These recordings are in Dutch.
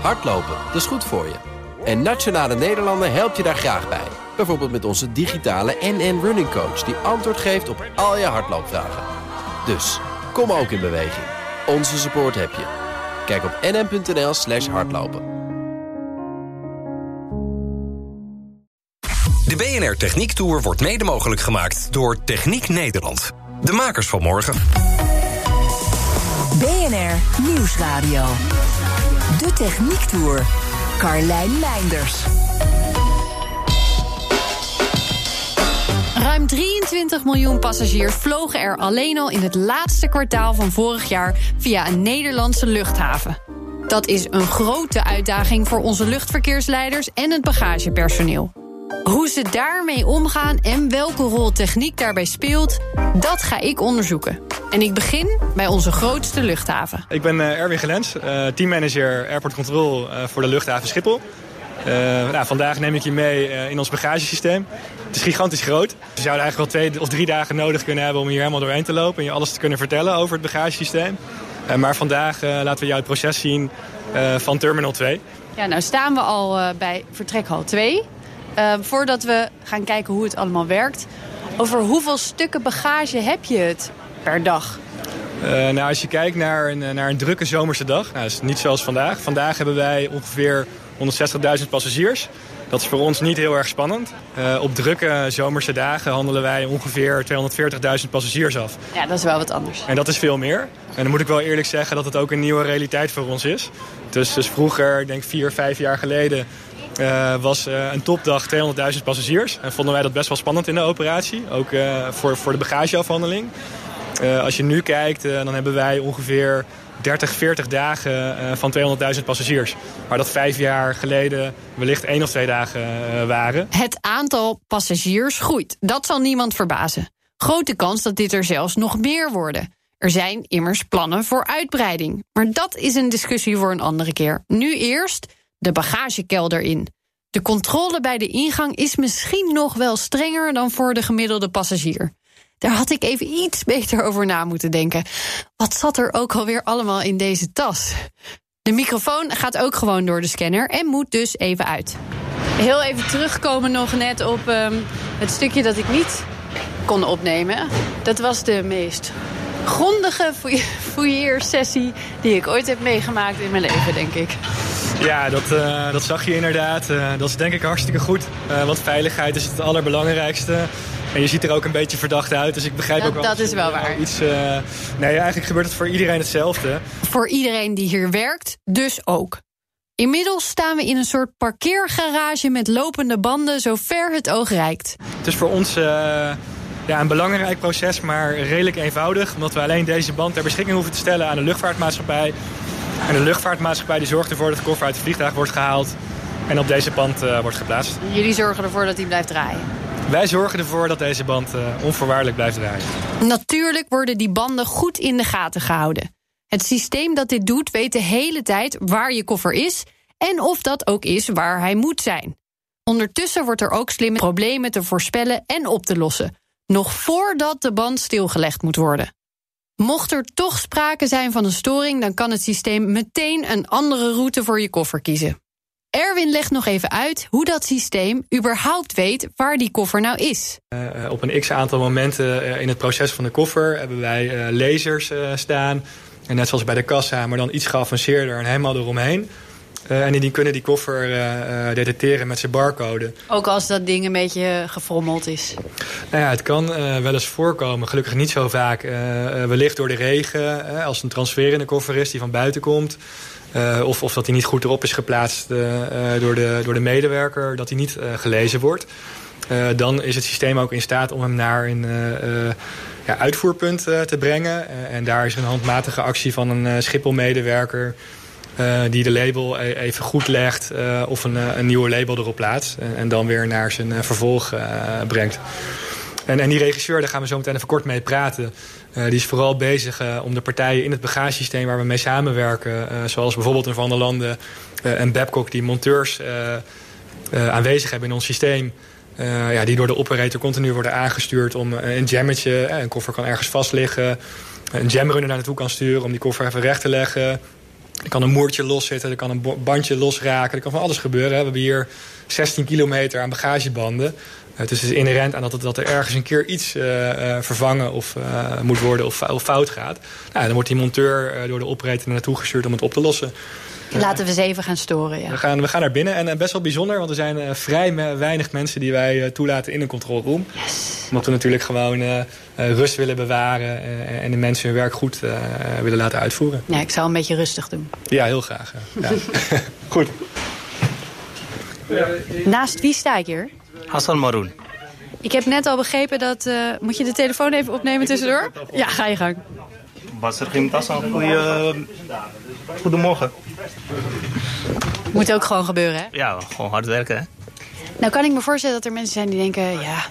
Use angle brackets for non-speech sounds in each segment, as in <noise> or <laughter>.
Hardlopen, dat is goed voor je. En Nationale Nederlanden helpt je daar graag bij. Bijvoorbeeld met onze digitale NN Running Coach... die antwoord geeft op al je hardloopvragen. Dus, kom ook in beweging. Onze support heb je. Kijk op nn.nl slash hardlopen. De BNR Techniek Tour wordt mede mogelijk gemaakt door Techniek Nederland. De makers van morgen. BNR Nieuwsradio. De Techniek Tour. Carlijn Meinders. Ruim 23 miljoen passagiers vlogen er alleen al in het laatste kwartaal van vorig jaar via een Nederlandse luchthaven. Dat is een grote uitdaging voor onze luchtverkeersleiders en het bagagepersoneel. Hoe ze daarmee omgaan en welke rol techniek daarbij speelt, dat ga ik onderzoeken. En ik begin bij onze grootste luchthaven. Ik ben uh, Erwin Gelens, uh, teammanager Airport Control uh, voor de luchthaven Schiphol. Nou, vandaag neem ik je mee in ons bagagesysteem. Het is gigantisch groot. We zouden eigenlijk wel twee of drie dagen nodig kunnen hebben om hier helemaal doorheen te lopen en je alles te kunnen vertellen over het bagagesysteem. maar vandaag laten we jou het proces zien van Terminal 2. Ja, nou staan we al bij vertrekhal 2. Uh, voordat we gaan kijken hoe het allemaal werkt. Over hoeveel stukken bagage heb je het per dag? Uh, nou, als je kijkt naar een, naar een drukke zomerse dag, nou, dat is niet zoals vandaag. Vandaag hebben wij ongeveer 160.000 passagiers. Dat is voor ons niet heel erg spannend. Uh, op drukke zomerse dagen handelen wij ongeveer 240.000 passagiers af. Ja, dat is wel wat anders. En dat is veel meer. En dan moet ik wel eerlijk zeggen dat het ook een nieuwe realiteit voor ons is. Dus, dus vroeger, ik denk vier, vijf jaar geleden, uh, was uh, een topdag 200.000 passagiers. En vonden wij dat best wel spannend in de operatie. Ook uh, voor, voor de bagageafhandeling. als je nu kijkt, dan hebben wij ongeveer 30, 40 dagen van 200.000 passagiers. Maar dat vijf jaar geleden wellicht één of twee dagen waren. Het aantal passagiers groeit. Dat zal niemand verbazen. Grote kans dat dit er zelfs nog meer worden. Er zijn immers plannen voor uitbreiding. Maar dat is een discussie voor een andere keer. Nu eerst de bagagekelder in. De controle bij de ingang is misschien nog wel strenger dan voor de gemiddelde passagier. Daar had ik even iets beter over na moeten denken. Wat zat er ook alweer allemaal in deze tas? De microfoon gaat ook gewoon door de scanner en moet dus even uit. Heel even terugkomen nog net op um, het stukje dat ik niet kon opnemen. Dat was de meest grondige fouilleersessie die ik ooit heb meegemaakt in mijn leven, denk ik. Ja, dat, uh, dat zag je inderdaad. Uh, dat is denk ik hartstikke goed. Uh, want veiligheid is het allerbelangrijkste. En je ziet er ook een beetje verdacht uit. Dus ik begrijp dat, ook wel... Dat is wel waar. Iets, nee, eigenlijk gebeurt het voor iedereen hetzelfde. Voor iedereen die hier werkt, dus ook. Inmiddels staan we in een soort parkeergarage met lopende banden... zo ver het oog reikt. Het is voor ons ja, een belangrijk proces, maar redelijk eenvoudig. Omdat we alleen deze band ter beschikking hoeven te stellen aan de luchtvaartmaatschappij. En de luchtvaartmaatschappij die zorgt ervoor dat de koffer uit het vliegtuig wordt gehaald en op deze band uh, wordt geplaatst. Jullie zorgen ervoor dat die blijft draaien? Wij zorgen ervoor dat deze band uh, onvoorwaardelijk blijft draaien. Natuurlijk worden die banden goed in de gaten gehouden. Het systeem dat dit doet weet de hele tijd waar je koffer is... en of dat ook is waar hij moet zijn. Ondertussen wordt er ook slim problemen te voorspellen en op te lossen nog voordat de band stilgelegd moet worden. Mocht er toch sprake zijn van een storing, dan kan het systeem meteen een andere route voor je koffer kiezen. Erwin legt nog even uit hoe dat systeem überhaupt weet waar die koffer nou is. Uh, op een x aantal momenten uh, in het proces van de koffer hebben wij lasers staan. En net zoals bij de kassa, maar dan iets geavanceerder en helemaal eromheen. Uh, en die kunnen die koffer uh, detecteren met zijn barcode. Ook als dat ding een beetje gefrommeld is? Nou ja, het kan wel eens voorkomen. Gelukkig niet zo vaak. wellicht door de regen, als een transferende koffer is die van buiten komt. of, of dat hij niet goed erop is geplaatst door, de, door de medewerker. Dat hij niet gelezen wordt. dan is het systeem ook in staat om hem naar een ja, uitvoerpunt te brengen. en daar is een handmatige actie van een Schiphol-medewerker... Uh, die de label e- even goed legt uh, of een, uh, een nieuwe label erop plaatst. En, dan weer naar zijn vervolg brengt. En, en die regisseur, daar gaan we zo meteen even kort mee praten. die is vooral bezig om de partijen in het bagagesysteem waar we mee samenwerken... zoals bijvoorbeeld in Van der Landen en Babcock... die monteurs aanwezig hebben in ons systeem... ja, die door de operator continu worden aangestuurd om een jammetje... een koffer kan ergens vast liggen... een jamrunner naar naartoe kan sturen om die koffer even recht te leggen Er kan een moertje loszitten, er kan een bandje losraken. Er kan van alles gebeuren. We hebben hier 16 kilometer aan bagagebanden. Het is dus inherent aan dat, het, dat er ergens een keer iets vervangen of, moet worden of, fout gaat. Nou, dan wordt die monteur door de operator naartoe gestuurd om het op te lossen. Laten we eens even gaan storen. Ja. We, gaan, we gaan naar binnen en best wel bijzonder, want er zijn vrij weinig mensen die wij toelaten in een controlroom. Yes. Omdat we natuurlijk gewoon rust willen bewaren en de mensen hun werk goed willen laten uitvoeren. Ja, ik zou een beetje rustig doen. Ja, heel graag. Ja. <laughs> goed. Naast wie sta ik hier? Hassan Maroon. Ik heb net al begrepen dat... Uh, moet je de telefoon even opnemen tussendoor? Ja, ga je gang. Basser Gim Hassan, goeie, goedemorgen. Moet ook gewoon gebeuren, hè? Ja, gewoon hard werken, hè? Nou kan ik me voorstellen dat er mensen zijn die denken... ja,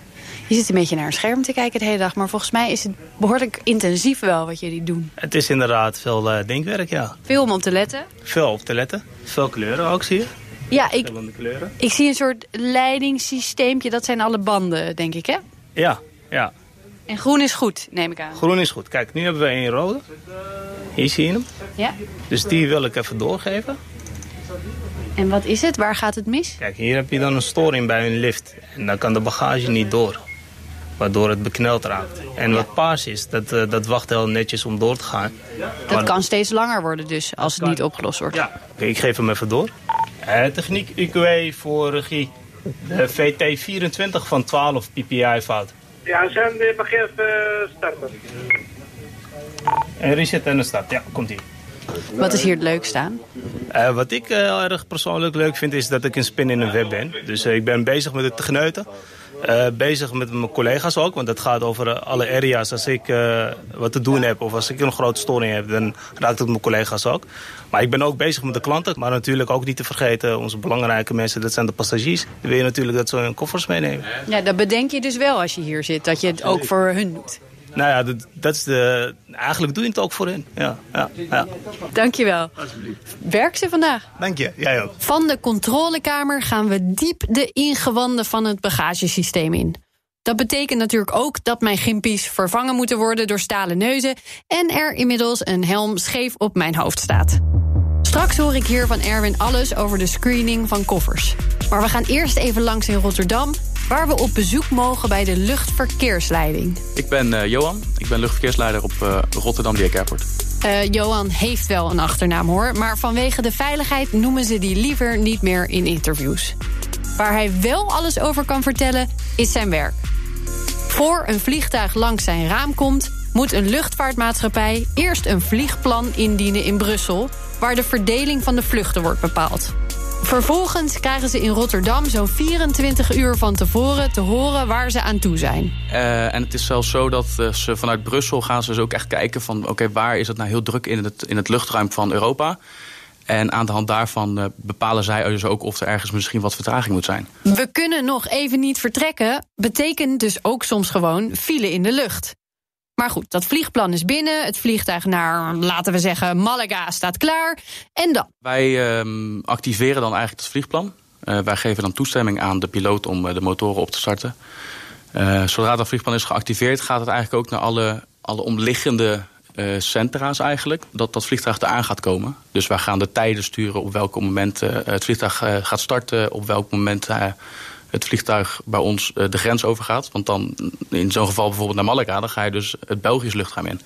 je zit een beetje naar een scherm te kijken de hele dag... maar volgens mij is het behoorlijk intensief wel wat jullie doen. Het is inderdaad veel uh, denkwerk, ja. Veel om op te letten? Veel op te letten. Veel kleuren ook, zie je. Ja, ik, ik zie een soort leidingssysteempje. Dat zijn alle banden, denk ik, hè? Ja, ja. En groen is goed, neem ik aan. Groen is goed. Kijk, nu hebben we een rode. Hier zie je hem. Ja. Dus die wil ik even doorgeven. En wat is het? Waar gaat het mis? Kijk, hier heb je dan een storing bij een lift. En dan kan de bagage niet door. Waardoor het bekneld raakt. En wat paars is, dat, uh, dat wacht heel netjes om door te gaan. Dat kan steeds langer worden dus, als het niet opgelost wordt. Ja, okay, ik geef hem even door. Uh, techniek UQE voor regie. De VT24 van 12 PPI fout. Ja, zijn de even starten. En reset en een start, ja, komt ie. Wat is hier het leukste aan? Uh, wat ik uh, erg persoonlijk leuk vind is dat ik een spin in een web ben. Dus uh, ik ben bezig met het techneuten. Uh, bezig met mijn collega's ook, want het gaat over alle areas. Als ik uh, wat te doen heb of als ik een grote storing heb, dan raakt het mijn collega's ook. Maar ik ben ook bezig met de klanten, maar natuurlijk ook niet te vergeten onze belangrijke mensen, dat zijn de passagiers. Die wil je natuurlijk dat ze hun koffers meenemen. Ja, dat bedenk je dus wel als je hier zit, dat je het ook voor hun doet. Nou ja, dat, dat is de, eigenlijk doe je het ook voor hen. Ja, ja, ja. Dankjewel. Werk ze vandaag. Dank je, jij ook. Van de controlekamer gaan we diep de ingewanden van het bagagesysteem in. Dat betekent natuurlijk ook dat mijn gimpies vervangen moeten worden door stalen neuzen en er inmiddels een helm scheef op mijn hoofd staat. Straks hoor ik hier van Erwin alles over de screening van koffers. Maar we gaan eerst even langs in Rotterdam waar we op bezoek mogen bij de luchtverkeersleiding. Ik ben uh, Johan, ik ben luchtverkeersleider op uh, Rotterdam Dieck Airport. Uh, Johan heeft wel een achternaam hoor, maar vanwege de veiligheid noemen ze die liever niet meer in interviews. Waar hij wel alles over kan vertellen, is zijn werk. Voor een vliegtuig langs zijn raam komt, moet een luchtvaartmaatschappij eerst een vliegplan indienen in Brussel, waar de verdeling van de vluchten wordt bepaald. Vervolgens krijgen ze in Rotterdam zo'n 24 uur van tevoren te horen waar ze aan toe zijn. Uh, en het is zelfs zo dat uh, ze vanuit Brussel gaan ze dus ook echt kijken van... oké, okay, waar is het nou heel druk in het, in het luchtruim van Europa... En aan de hand daarvan uh, bepalen zij dus ook of er ergens misschien wat vertraging moet zijn. We kunnen nog even niet vertrekken. Betekent dus ook soms gewoon file in de lucht. Maar goed, dat vliegplan is binnen. Het vliegtuig naar, laten we zeggen, Malaga staat klaar. En dan? Wij uh, activeren dan eigenlijk het vliegplan. Uh, wij geven dan toestemming aan de piloot om uh, de motoren op te starten. Uh, zodra dat vliegplan is geactiveerd, gaat het eigenlijk ook naar alle, alle omliggende centra's eigenlijk. Dat dat vliegtuig eraan gaat komen. Dus wij gaan de tijden sturen op welk moment het vliegtuig gaat starten. Op welk moment het vliegtuig bij ons de grens overgaat. Want dan in zo'n geval bijvoorbeeld naar Malaga, dan ga je dus het Belgisch luchtruim in.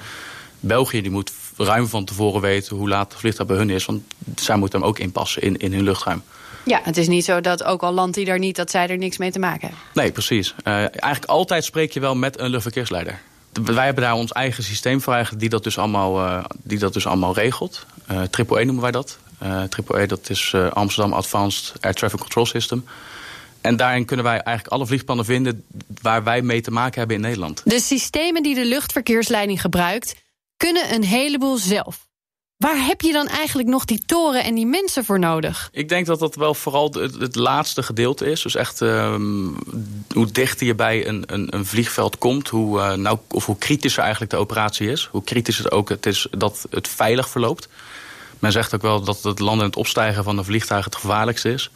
België die moet ruim van tevoren weten hoe laat het vliegtuig bij hun is. Want zij moeten hem ook inpassen in, in hun luchtruim. Ja, het is niet zo dat ook al landt hij daar niet, dat zij er niks mee te maken hebben. Nee, precies. Uh, eigenlijk altijd spreek je wel met een luchtverkeersleider. Wij hebben daar ons eigen systeem voor eigenlijk die dat dus allemaal, uh, die dat dus allemaal regelt. Uh, Triple E noemen wij dat. Triple E dat is Amsterdam Advanced Air Traffic Control System. En daarin kunnen wij eigenlijk alle vliegplannen vinden waar wij mee te maken hebben in Nederland. De systemen die de luchtverkeersleiding gebruikt, kunnen een heleboel zelf. Waar heb je dan eigenlijk nog die toren en die mensen voor nodig? Ik denk dat dat wel vooral het, het laatste gedeelte is. Dus echt um, hoe dichter je bij een, een, een vliegveld komt, hoe, uh, nou, of hoe kritischer eigenlijk de operatie is. Hoe kritisch het ook het is dat het veilig verloopt. Men zegt ook wel dat het landen en het opstijgen van een vliegtuig het gevaarlijkste is.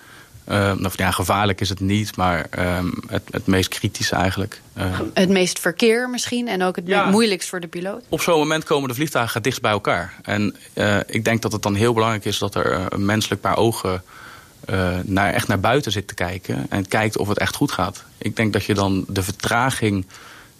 Uh, of ja, gevaarlijk is het niet, maar ehm, het, het meest kritische eigenlijk. het meest verkeer misschien en ook het ja, moeilijkst voor de piloot? Op zo'n moment komen de vliegtuigen dicht bij elkaar. En ik denk dat het dan heel belangrijk is dat er een menselijk paar ogen naar, echt naar buiten zit te kijken. En kijkt of het echt goed gaat. Ik denk dat je dan de vertraging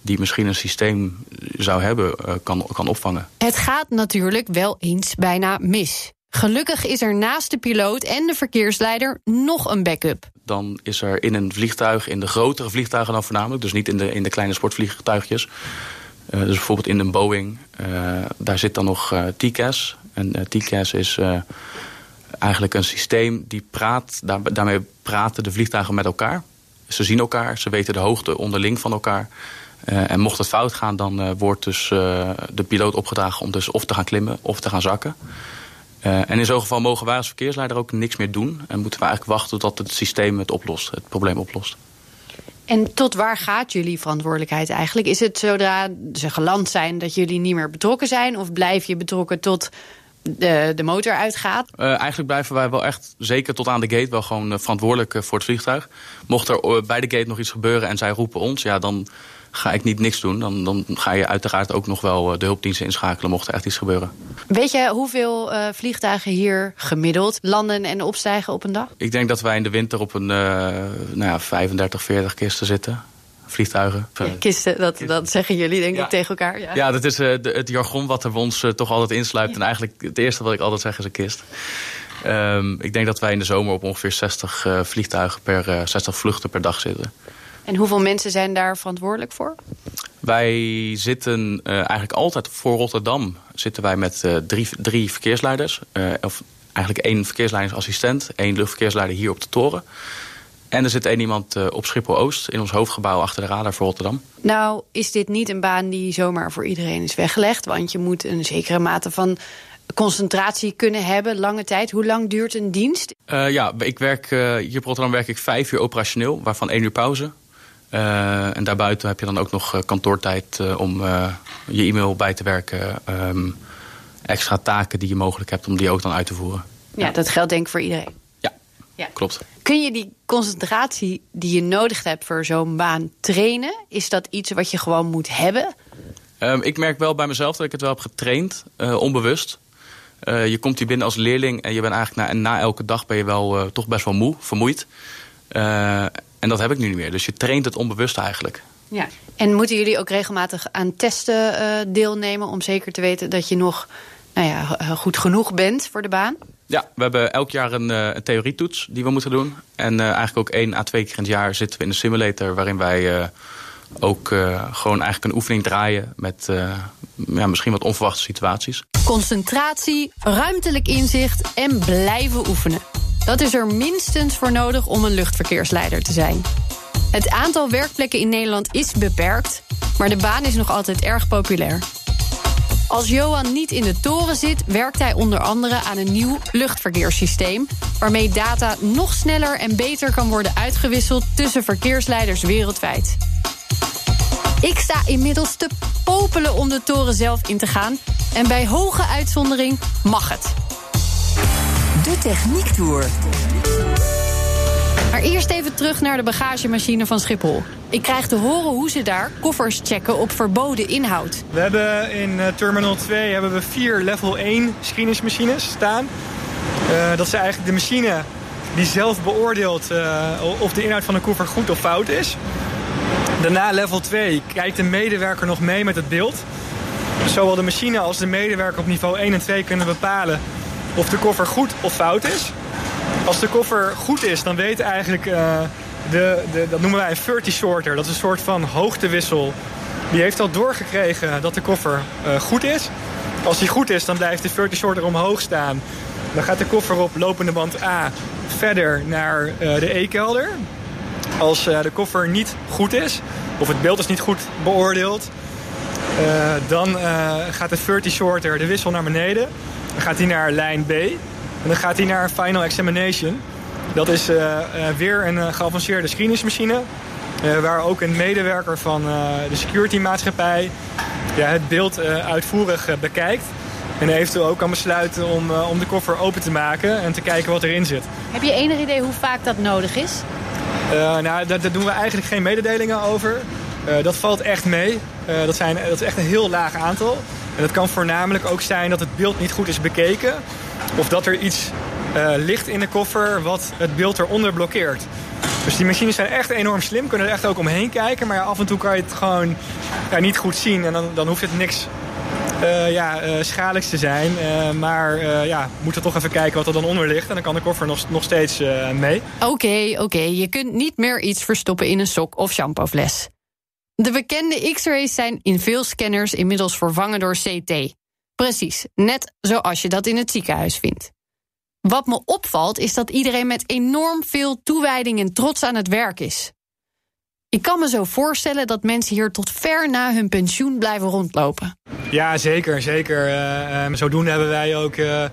die misschien een systeem zou hebben, kan, kan opvangen. Het gaat natuurlijk wel eens bijna mis. Gelukkig is er naast de piloot en de verkeersleider nog een backup. Dan is er in een vliegtuig, in de grotere vliegtuigen dan voornamelijk... dus niet in de, in de kleine sportvliegtuigjes... Uh, dus bijvoorbeeld in een Boeing, uh, daar zit dan nog uh, TCAS. En TCAS is eigenlijk een systeem die praat... Daar, daarmee praten de vliegtuigen met elkaar. Ze zien elkaar, ze weten de hoogte onderling van elkaar... en mocht het fout gaan, dan wordt dus de piloot opgedragen om dus of te gaan klimmen of te gaan zakken. Uh, en in zo'n geval mogen wij als verkeersleider ook niks meer doen. En moeten we eigenlijk wachten tot het systeem het oplost, het probleem oplost. En tot waar gaat jullie verantwoordelijkheid eigenlijk? Is het zodra ze geland zijn dat jullie niet meer betrokken zijn? Of blijf je betrokken tot de, de motor uitgaat? Uh, eigenlijk blijven wij wel echt, zeker tot aan de gate, wel gewoon uh, verantwoordelijk voor het vliegtuig. Mocht er bij de gate nog iets gebeuren en zij roepen ons, ja, dan ga ik niet niks doen. Dan, dan ga je uiteraard ook nog wel eh, de hulpdiensten inschakelen mocht er echt iets gebeuren. Weet je hoeveel uh, vliegtuigen hier gemiddeld landen en opstijgen op een dag? Ik denk dat wij in de winter op een uh, nou ja, 35, 40 kisten zitten vliegtuigen. kisten, dat, dat zeggen jullie denk ik tegen elkaar. Ja, ja dat is uh, de, het jargon wat er bij ons uh, toch altijd insluipt. En eigenlijk het eerste wat ik altijd zeg is een kist. Um, ik denk dat wij in de zomer op ongeveer 60 uh, vliegtuigen per 60 vluchten per dag zitten. En hoeveel mensen zijn daar verantwoordelijk voor? Wij zitten uh, eigenlijk altijd voor Rotterdam zitten wij met uh, drie, drie verkeersleiders. Uh, of eigenlijk één verkeersleidersassistent, één luchtverkeersleider hier op de toren. En er zit één iemand op Schiphol-Oost in ons hoofdgebouw achter de radar voor Rotterdam. Nou, is dit niet een baan die zomaar voor iedereen is weggelegd? Want je moet een zekere mate van concentratie kunnen hebben, lange tijd. Hoe lang duurt een dienst? ja, ik werk, hier op Rotterdam werk ik vijf uur operationeel, waarvan één uur pauze. Uh, en daarbuiten heb je dan ook nog uh, kantoortijd uh, om je e-mail bij te werken. Um, extra taken die je mogelijk hebt om die ook dan uit te voeren. Ja, ja. dat geldt denk ik voor iedereen. Ja, ja, klopt. Kun je die concentratie die je nodig hebt voor zo'n baan trainen? Is dat iets wat je gewoon moet hebben? Um, ik merk wel bij mezelf dat ik het wel heb getraind, onbewust. je komt hier binnen als leerling en je bent eigenlijk na, na elke dag ben je wel toch best wel moe, vermoeid. En dat heb ik nu niet meer. Dus je traint het onbewust eigenlijk. Ja. En moeten jullie ook regelmatig aan testen uh, deelnemen... om zeker te weten dat je nog nou ja, goed genoeg bent voor de baan? Ja, we hebben elk jaar een, uh, een theorietoets die we moeten doen. En uh, eigenlijk ook één à twee keer in het jaar zitten we in een simulator... waarin wij ook gewoon eigenlijk een oefening draaien... met ja, misschien wat onverwachte situaties. Concentratie, ruimtelijk inzicht en blijven oefenen. Dat is er minstens voor nodig om een luchtverkeersleider te zijn. Het aantal werkplekken in Nederland is beperkt, maar de baan is nog altijd erg populair. Als Johan niet in de toren zit, werkt hij onder andere aan een nieuw luchtverkeerssysteem... waarmee data nog sneller en beter kan worden uitgewisseld tussen verkeersleiders wereldwijd. Ik sta inmiddels te popelen om de toren zelf in te gaan... en bij hoge uitzondering mag het. De Techniek Tour. Maar eerst even terug naar de bagagemachine van Schiphol. Ik krijg te horen hoe ze daar koffers checken op verboden inhoud. We hebben in uh, Terminal 2 hebben we vier level 1 screeningsmachines staan. Uh, dat is eigenlijk de machine die zelf beoordeelt uh, of de inhoud van een koffer goed of fout is. Daarna level 2 kijkt de medewerker nog mee met het beeld. Zowel de machine als de medewerker op niveau 1 en 2 kunnen bepalen of de koffer goed of fout is. Als de koffer goed is, dan weet eigenlijk uh, de, de, dat noemen wij een 30 sorter. Dat is een soort van hoogtewissel. Die heeft al doorgekregen dat de koffer uh, goed is. Als die goed is, dan blijft de 30 sorter omhoog staan. Dan gaat de koffer op lopende band A verder naar uh, de E-kelder. Als de koffer niet goed is, of het beeld is niet goed beoordeeld... dan gaat de 30 sorter de wissel naar beneden. Dan gaat hij naar lijn B. En dan gaat hij naar Final Examination. Dat is uh, uh, weer een uh, geavanceerde screeningsmachine. waar ook een medewerker van de security maatschappij ja, het beeld uitvoerig bekijkt. En eventueel ook kan besluiten om, om de koffer open te maken en te kijken wat erin zit. Heb je enig idee hoe vaak dat nodig is? nou, daar, daar, doen we eigenlijk geen mededelingen over. Dat valt echt mee. dat, zijn, dat is echt een heel laag aantal. En dat kan voornamelijk ook zijn dat het beeld niet goed is bekeken. Of dat er iets uh, ligt in de koffer wat het beeld eronder blokkeert. Dus die machines zijn echt enorm slim, kunnen er echt ook omheen kijken. Maar ja, af en toe kan je het gewoon ja, niet goed zien. En dan, dan hoeft het niks ja, uh, schadelijks te zijn. maar ja, moeten toch even kijken wat er dan onder ligt. En dan kan de koffer nog, nog steeds mee. Oké, oké. Je kunt niet meer iets verstoppen in een sok of shampoofles. De bekende X-rays zijn in veel scanners inmiddels vervangen door CT. Precies, net zoals je dat in het ziekenhuis vindt. Wat me opvalt is dat iedereen met enorm veel toewijding en trots aan het werk is. Ik kan me zo voorstellen dat mensen hier tot ver na hun pensioen blijven rondlopen. Ja, zeker. zeker. Uh, zodoende hebben wij ook, uh,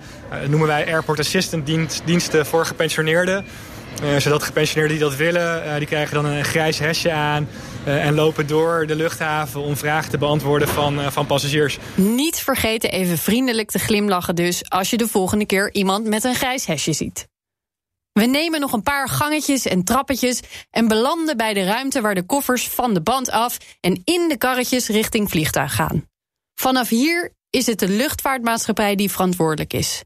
noemen wij airport assistant diensten voor gepensioneerden. Zodat gepensioneerden die dat willen, die krijgen dan een grijs hesje aan. Uh, en lopen door de luchthaven om vragen te beantwoorden van, uh, van passagiers. Niet vergeten even vriendelijk te glimlachen dus... als je de volgende keer iemand met een grijs hesje ziet. We nemen nog een paar gangetjes en trappetjes... en belanden bij de ruimte waar de koffers van de band af... en in de karretjes richting vliegtuig gaan. Vanaf hier is het de luchtvaartmaatschappij die verantwoordelijk is.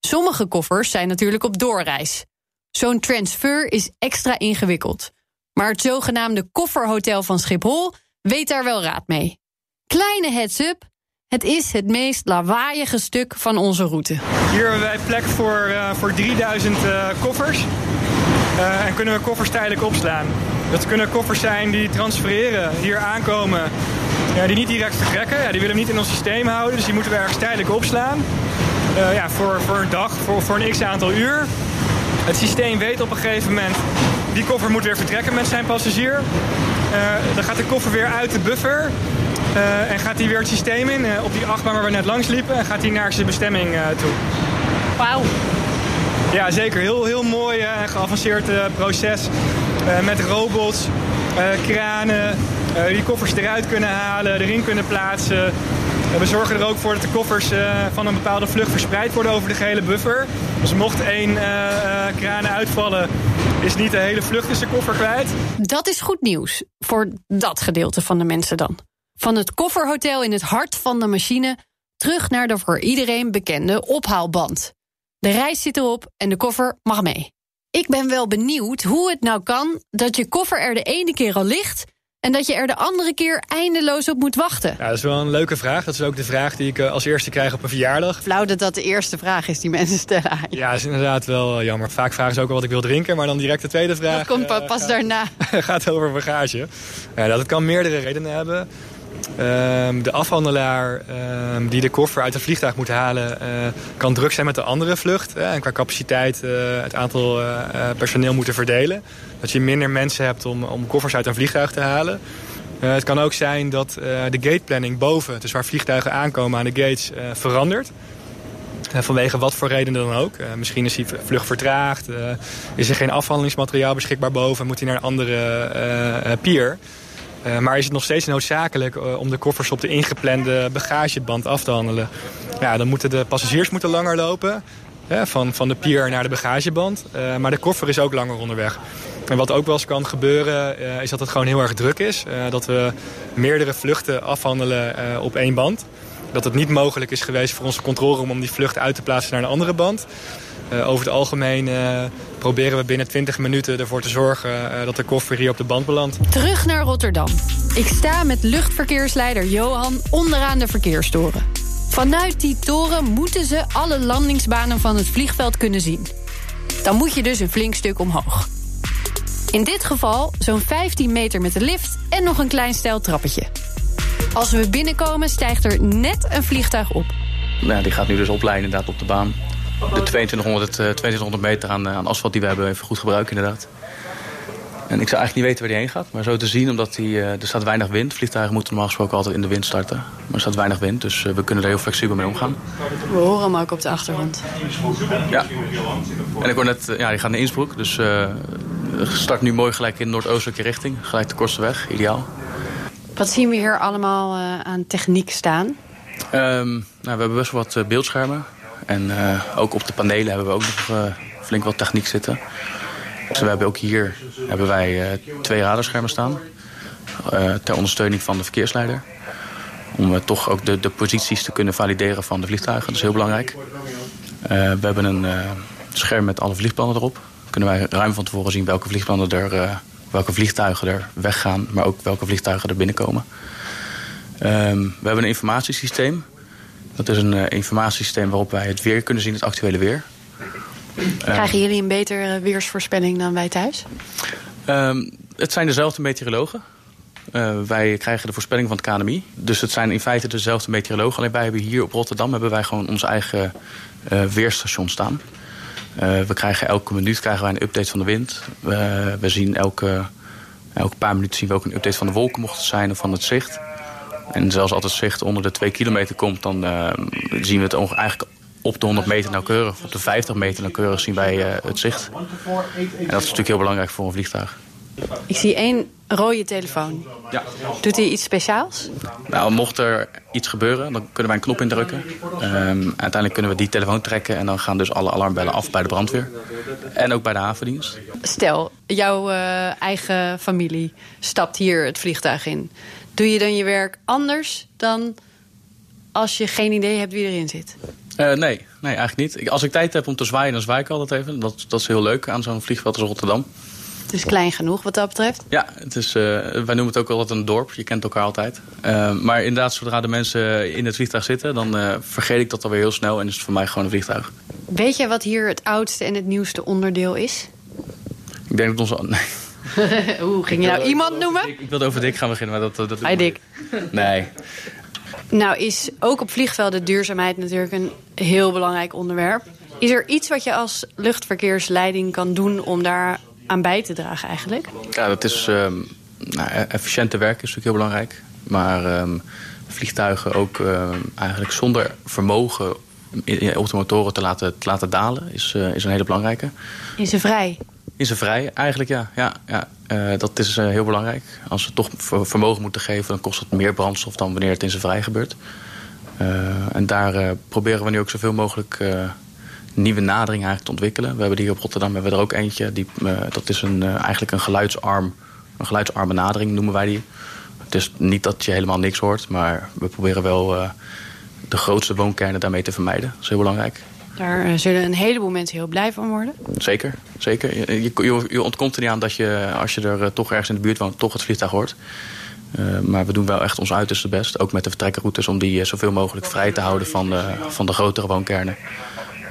Sommige koffers zijn natuurlijk op doorreis. Zo'n transfer is extra ingewikkeld... Maar het zogenaamde kofferhotel van Schiphol weet daar wel raad mee. Kleine heads-up, het is het meest lawaaiige stuk van onze route. Hier hebben wij plek voor, uh, voor 3000 uh, eh, koffers. Uh, en kunnen we koffers tijdelijk opslaan. Dat kunnen koffers zijn die transfereren, hier aankomen. Ja, die niet direct vertrekken. Ja, die willen we niet in ons systeem houden. Dus die moeten we ergens tijdelijk opslaan. ja, voor, voor een dag, voor, voor een x aantal uur. Het systeem weet op een gegeven moment die koffer moet weer vertrekken met zijn passagier. Uh, dan gaat de koffer weer uit de buffer. Uh, en gaat hij weer het systeem in, uh, op die achtbaan waar we net langs liepen. En gaat hij naar zijn bestemming toe. Wauw. Ja, zeker. Heel, heel mooi en geavanceerd proces. met robots, kranen, die koffers eruit kunnen halen, erin kunnen plaatsen. We zorgen er ook voor dat de koffers van een bepaalde vlucht verspreid worden over de gehele buffer. Dus mocht één kraan uitvallen, is niet de hele vlucht is de koffer kwijt. Dat is goed nieuws voor dat gedeelte van de mensen dan. Van het kofferhotel in het hart van de machine terug naar de voor iedereen bekende ophaalband. De reis zit erop en de koffer mag mee. Ik ben wel benieuwd hoe het nou kan dat je koffer er de ene keer al ligt en dat je er de andere keer eindeloos op moet wachten? Ja, dat is wel een leuke vraag. Dat is ook de vraag die ik eh, als eerste krijg op een verjaardag. Flauw dat dat de eerste vraag is die mensen stellen Ja, dat is inderdaad wel eh, jammer. Vaak vragen ze ook al wat ik wil drinken, maar dan direct de tweede vraag... Dat komt pas uh, daarna. <laughs> gaat over bagage. Ja, dat kan meerdere redenen hebben. Um, de afhandelaar um, die de koffer uit het vliegtuig moet halen... Uh, kan druk zijn met de andere vlucht. en qua capaciteit uh, het aantal uh, personeel moeten verdelen. Dat je minder mensen hebt om, om koffers uit een vliegtuig te halen. het kan ook zijn dat de gateplanning boven... dus waar vliegtuigen aankomen aan de gates, verandert. vanwege wat voor reden dan ook. misschien is die vlucht vertraagd. is er geen afhandelingsmateriaal beschikbaar boven... moet hij naar een andere pier... Uh, maar is het nog steeds noodzakelijk uh, om de koffers op de ingeplande bagageband af te handelen? Ja, dan moeten de passagiers moeten langer lopen. van, van de pier naar de bagageband. Uh, maar de koffer is ook langer onderweg. En wat ook wel eens kan gebeuren is dat het gewoon heel erg druk is. dat we meerdere vluchten afhandelen op één band. Dat het niet mogelijk is geweest voor onze controleroom om die vlucht uit te plaatsen naar een andere band. Uh, over het algemeen uh, proberen we binnen 20 minuten ervoor te zorgen uh, dat de koffer hier op de band belandt. Terug naar Rotterdam. Ik sta met luchtverkeersleider Johan onderaan de verkeerstoren. Vanuit die toren moeten ze alle landingsbanen van het vliegveld kunnen zien. Dan moet je dus een flink stuk omhoog. In dit geval zo'n 15 meter met de lift en nog een klein stijl trappetje. Als we binnenkomen stijgt er net een vliegtuig op. Nou, die gaat nu dus opleiden inderdaad op de baan de 2200, 2200 eh, meter aan, eh, aan asfalt die we hebben even goed gebruiken inderdaad. En ik zou eigenlijk niet weten waar die heen gaat. Maar zo te zien, omdat die, uh, er staat weinig wind. Vliegtuigen moeten normaal gesproken altijd in de wind starten. Maar er staat weinig wind, dus we kunnen er heel flexibel mee omgaan. We horen hem ook op de achtergrond. Ja. En ik hoor net, ja, die gaat naar Innsbruck. Dus uh, start nu mooi gelijk in noordoostelijke richting. Gelijk de kortste weg, ideaal. Wat zien we hier allemaal aan techniek staan? Ehm, nou, we hebben best wel wat beeldschermen. En ook op de panelen hebben we ook nog flink wat techniek zitten. Dus we hebben ook hier hebben wij, twee radarschermen staan. ter ondersteuning van de verkeersleider. Om toch ook de, de posities te kunnen valideren van de vliegtuigen. Dat is heel belangrijk. we hebben een scherm met alle vliegplannen erop. Kunnen wij ruim van tevoren zien welke vliegplannen er welke vliegtuigen er weggaan, maar ook welke vliegtuigen er binnenkomen. Um, we hebben een informatiesysteem. Dat is een uh, informatiesysteem waarop wij het weer kunnen zien, het actuele weer. Krijgen jullie een betere weersvoorspelling dan wij thuis? Um, het zijn dezelfde meteorologen. Uh, wij krijgen de voorspelling van het KNMI. Dus het zijn in feite dezelfde meteorologen. Alleen wij hebben hier op Rotterdam hebben wij gewoon ons eigen uh, weerstation staan. Uh, we krijgen elke minuut krijgen wij een update van de wind. We zien elke, elke paar minuten zien we ook een update van de wolken mocht het zijn of van het zicht. En zelfs als het zicht onder de 2 kilometer komt, dan uh, zien we het eigenlijk op de 100 meter nauwkeurig. Op de 50 meter nauwkeurig zien wij het zicht. En dat is natuurlijk heel belangrijk voor een vliegtuig. Ik zie één rode telefoon. Ja. Doet hij iets speciaals? Nou, mocht er iets gebeuren, dan kunnen wij een knop indrukken. Um, uiteindelijk kunnen we die telefoon trekken... en dan gaan dus alle alarmbellen af bij de brandweer. En ook bij de havendienst. Stel, jouw uh, eigen familie stapt hier het vliegtuig in. Doe je dan je werk anders dan als je geen idee hebt wie erin zit? Uh, nee, nee, eigenlijk niet. Als ik tijd heb om te zwaaien, dan zwaai ik altijd even. Dat, dat is heel leuk aan zo'n vliegveld als Rotterdam. Het is klein genoeg wat dat betreft? Ja, het is, uh, wij noemen het ook altijd een dorp. Je kent elkaar altijd. Uh, maar inderdaad, zodra de mensen in het vliegtuig zitten... dan vergeet ik dat alweer heel snel en is het voor mij gewoon een vliegtuig. Weet je wat hier het oudste en het nieuwste onderdeel is? Ik denk dat onze... <laughs> Nee. <laughs> Hoe ging je nou iemand noemen? Ik, ik, wilde over Dick gaan beginnen, maar dat... dat Hi Dick. Nee. <laughs> Nou is ook op vliegvelden duurzaamheid natuurlijk een heel belangrijk onderwerp. Is er iets wat je als luchtverkeersleiding kan doen om daar aan bij te dragen eigenlijk? Ja, dat is um, nou, efficiënte werk is natuurlijk heel belangrijk. Maar um, vliegtuigen ook um, eigenlijk zonder vermogen op de motoren te laten, te laten dalen is, uh, is een hele belangrijke. Is ze vrij? Is ze vrij, eigenlijk ja. ja, ja. Uh, dat is uh, heel belangrijk. Als we toch vermogen moeten geven, dan kost het meer brandstof dan wanneer het in zijn vrij gebeurt. en daar proberen we nu ook zoveel mogelijk nieuwe nadering eigenlijk te ontwikkelen. We hebben hier op Rotterdam hebben we er ook eentje. Die, dat is een, eigenlijk een geluidsarm, een geluidsarme nadering noemen wij die. Het is niet dat je helemaal niks hoort, maar we proberen wel de grootste woonkernen daarmee te vermijden. Dat is heel belangrijk. Daar zullen een heleboel mensen heel blij van worden. Zeker, zeker. Je, je, je ontkomt er niet aan dat je, als je er toch ergens in de buurt woont, toch het vliegtuig hoort. Uh, maar we doen wel echt ons uiterste best, ook met de vertrekroutes... om die zoveel mogelijk vrij te houden van de, van de grotere woonkernen.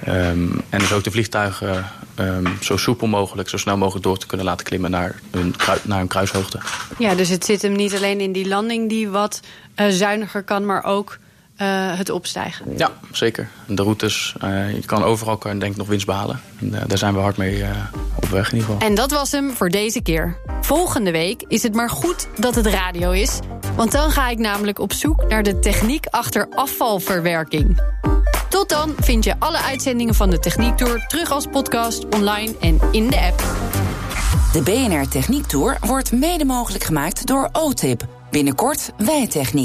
Um, en dus ook de vliegtuigen um, zo soepel mogelijk, zo snel mogelijk door te kunnen laten klimmen naar hun, naar hun kruishoogte. Ja, dus het zit hem niet alleen in die landing die wat uh, zuiniger kan, maar ook uh, het opstijgen. Ja, zeker. De routes, uh, je kan overal kan, denk ik nog winst behalen. En, daar zijn we hard mee op weg in ieder geval. En dat was hem voor deze keer. Volgende week is het maar goed dat het radio is. Want dan ga ik namelijk op zoek naar de techniek achter afvalverwerking. Tot dan vind je alle uitzendingen van de Techniek Tour terug als podcast, online en in de app. De BNR Techniek Tour wordt mede mogelijk gemaakt door OTIP. Binnenkort Wijtechniek.